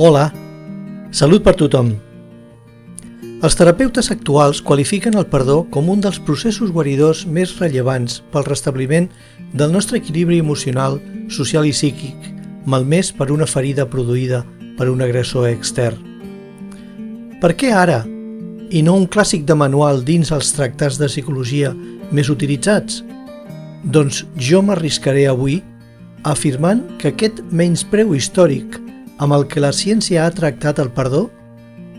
Hola, salut per tothom. Els terapeutes actuals qualifiquen el perdó com un dels processos guaridors més rellevants pel restabliment del nostre equilibri emocional, social i psíquic, malmès per una ferida produïda per un agressor extern. Per què ara, i no un clàssic de manual dins els tractats de psicologia més utilitzats? Doncs jo m'arriscaré avui afirmant que aquest menyspreu històric amb el que la ciència ha tractat el perdó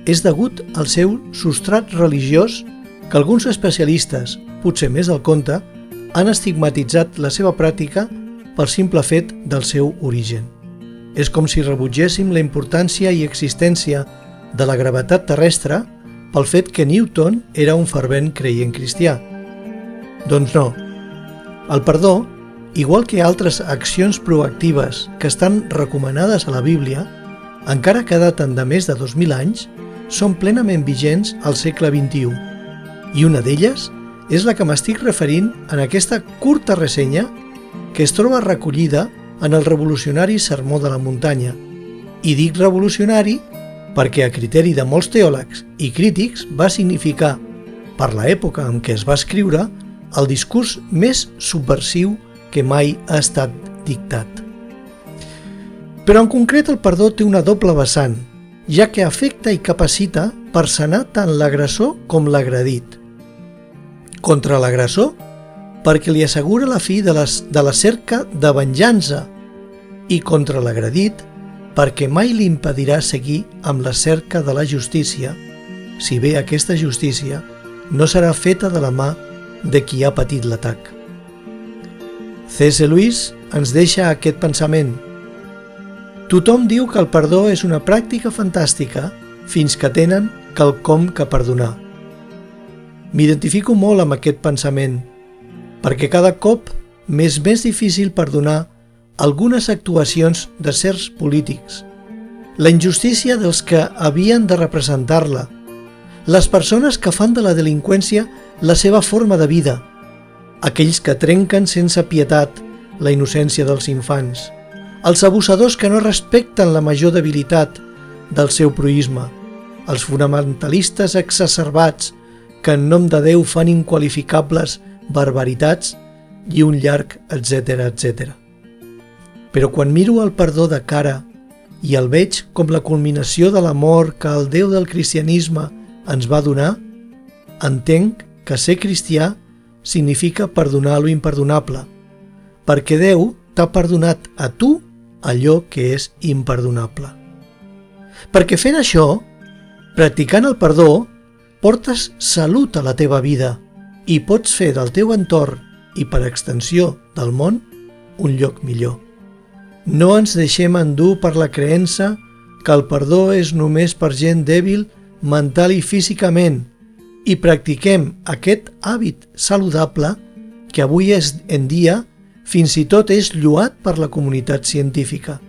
és degut al seu substrat religiós que alguns especialistes, potser més del compte, han estigmatitzat la seva pràctica pel simple fet del seu origen. És com si rebutgéssim la importància i existència de la gravetat terrestre pel fet que Newton era un fervent creient cristià. Doncs no. El perdó, igual que altres accions proactives que estan recomanades a la Bíblia, encara que daten de més de 2.000 anys, són plenament vigents al segle XXI, i una d'elles és la que m'estic referint en aquesta curta ressenya que es troba recollida en el revolucionari Sermó de la Muntanya. I dic revolucionari perquè a criteri de molts teòlegs i crítics va significar, per l'època en què es va escriure, el discurs més subversiu que mai ha estat dictat. Però en concret el perdó té una doble vessant – ja que afecta i capacita per sanar tant l'agressor com l'agredit. Contra l'agressor, perquè li assegura la fi de, les, de la cerca de venjança i contra l'agredit, perquè mai li impedirà seguir amb la cerca de la justícia, si bé aquesta justícia no serà feta de la mà de qui ha patit l'atac. C.S. Lewis ens deixa aquest pensament – Tothom diu que el perdó és una pràctica fantàstica fins que tenen quelcom que perdonar. M'identifico molt amb aquest pensament, perquè cada cop m'és més difícil perdonar algunes actuacions de certs polítics, la injustícia dels que havien de representar-la, les persones que fan de la delinqüència la seva forma de vida, aquells que trenquen sense pietat la innocència dels infants, els abusadors que no respecten la major debilitat del seu proisme, els fonamentalistes exacerbats que en nom de Déu fan inqualificables barbaritats i un llarg etc etc. Però quan miro el perdó de cara i el veig com la culminació de l'amor que el Déu del cristianisme ens va donar, entenc que ser cristià significa perdonar lo imperdonable, perquè Déu t'ha perdonat a tu allò que és imperdonable. Perquè fent això, practicant el perdó, portes salut a la teva vida i pots fer del teu entorn i per extensió del món un lloc millor. No ens deixem endur per la creença que el perdó és només per gent dèbil mental i físicament i practiquem aquest hàbit saludable que avui és en dia fins i tot és lluat per la comunitat científica.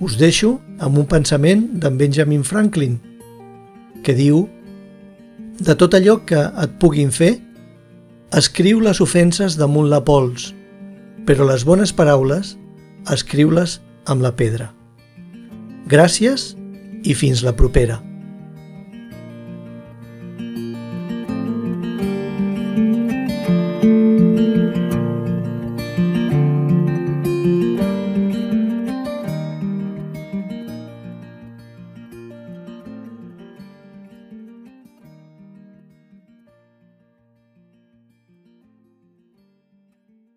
Us deixo amb un pensament d'en Benjamin Franklin, que diu de tot allò que et puguin fer, escriu les ofenses damunt la pols, però les bones paraules, escriu-les amb la pedra. Gràcies i fins la propera.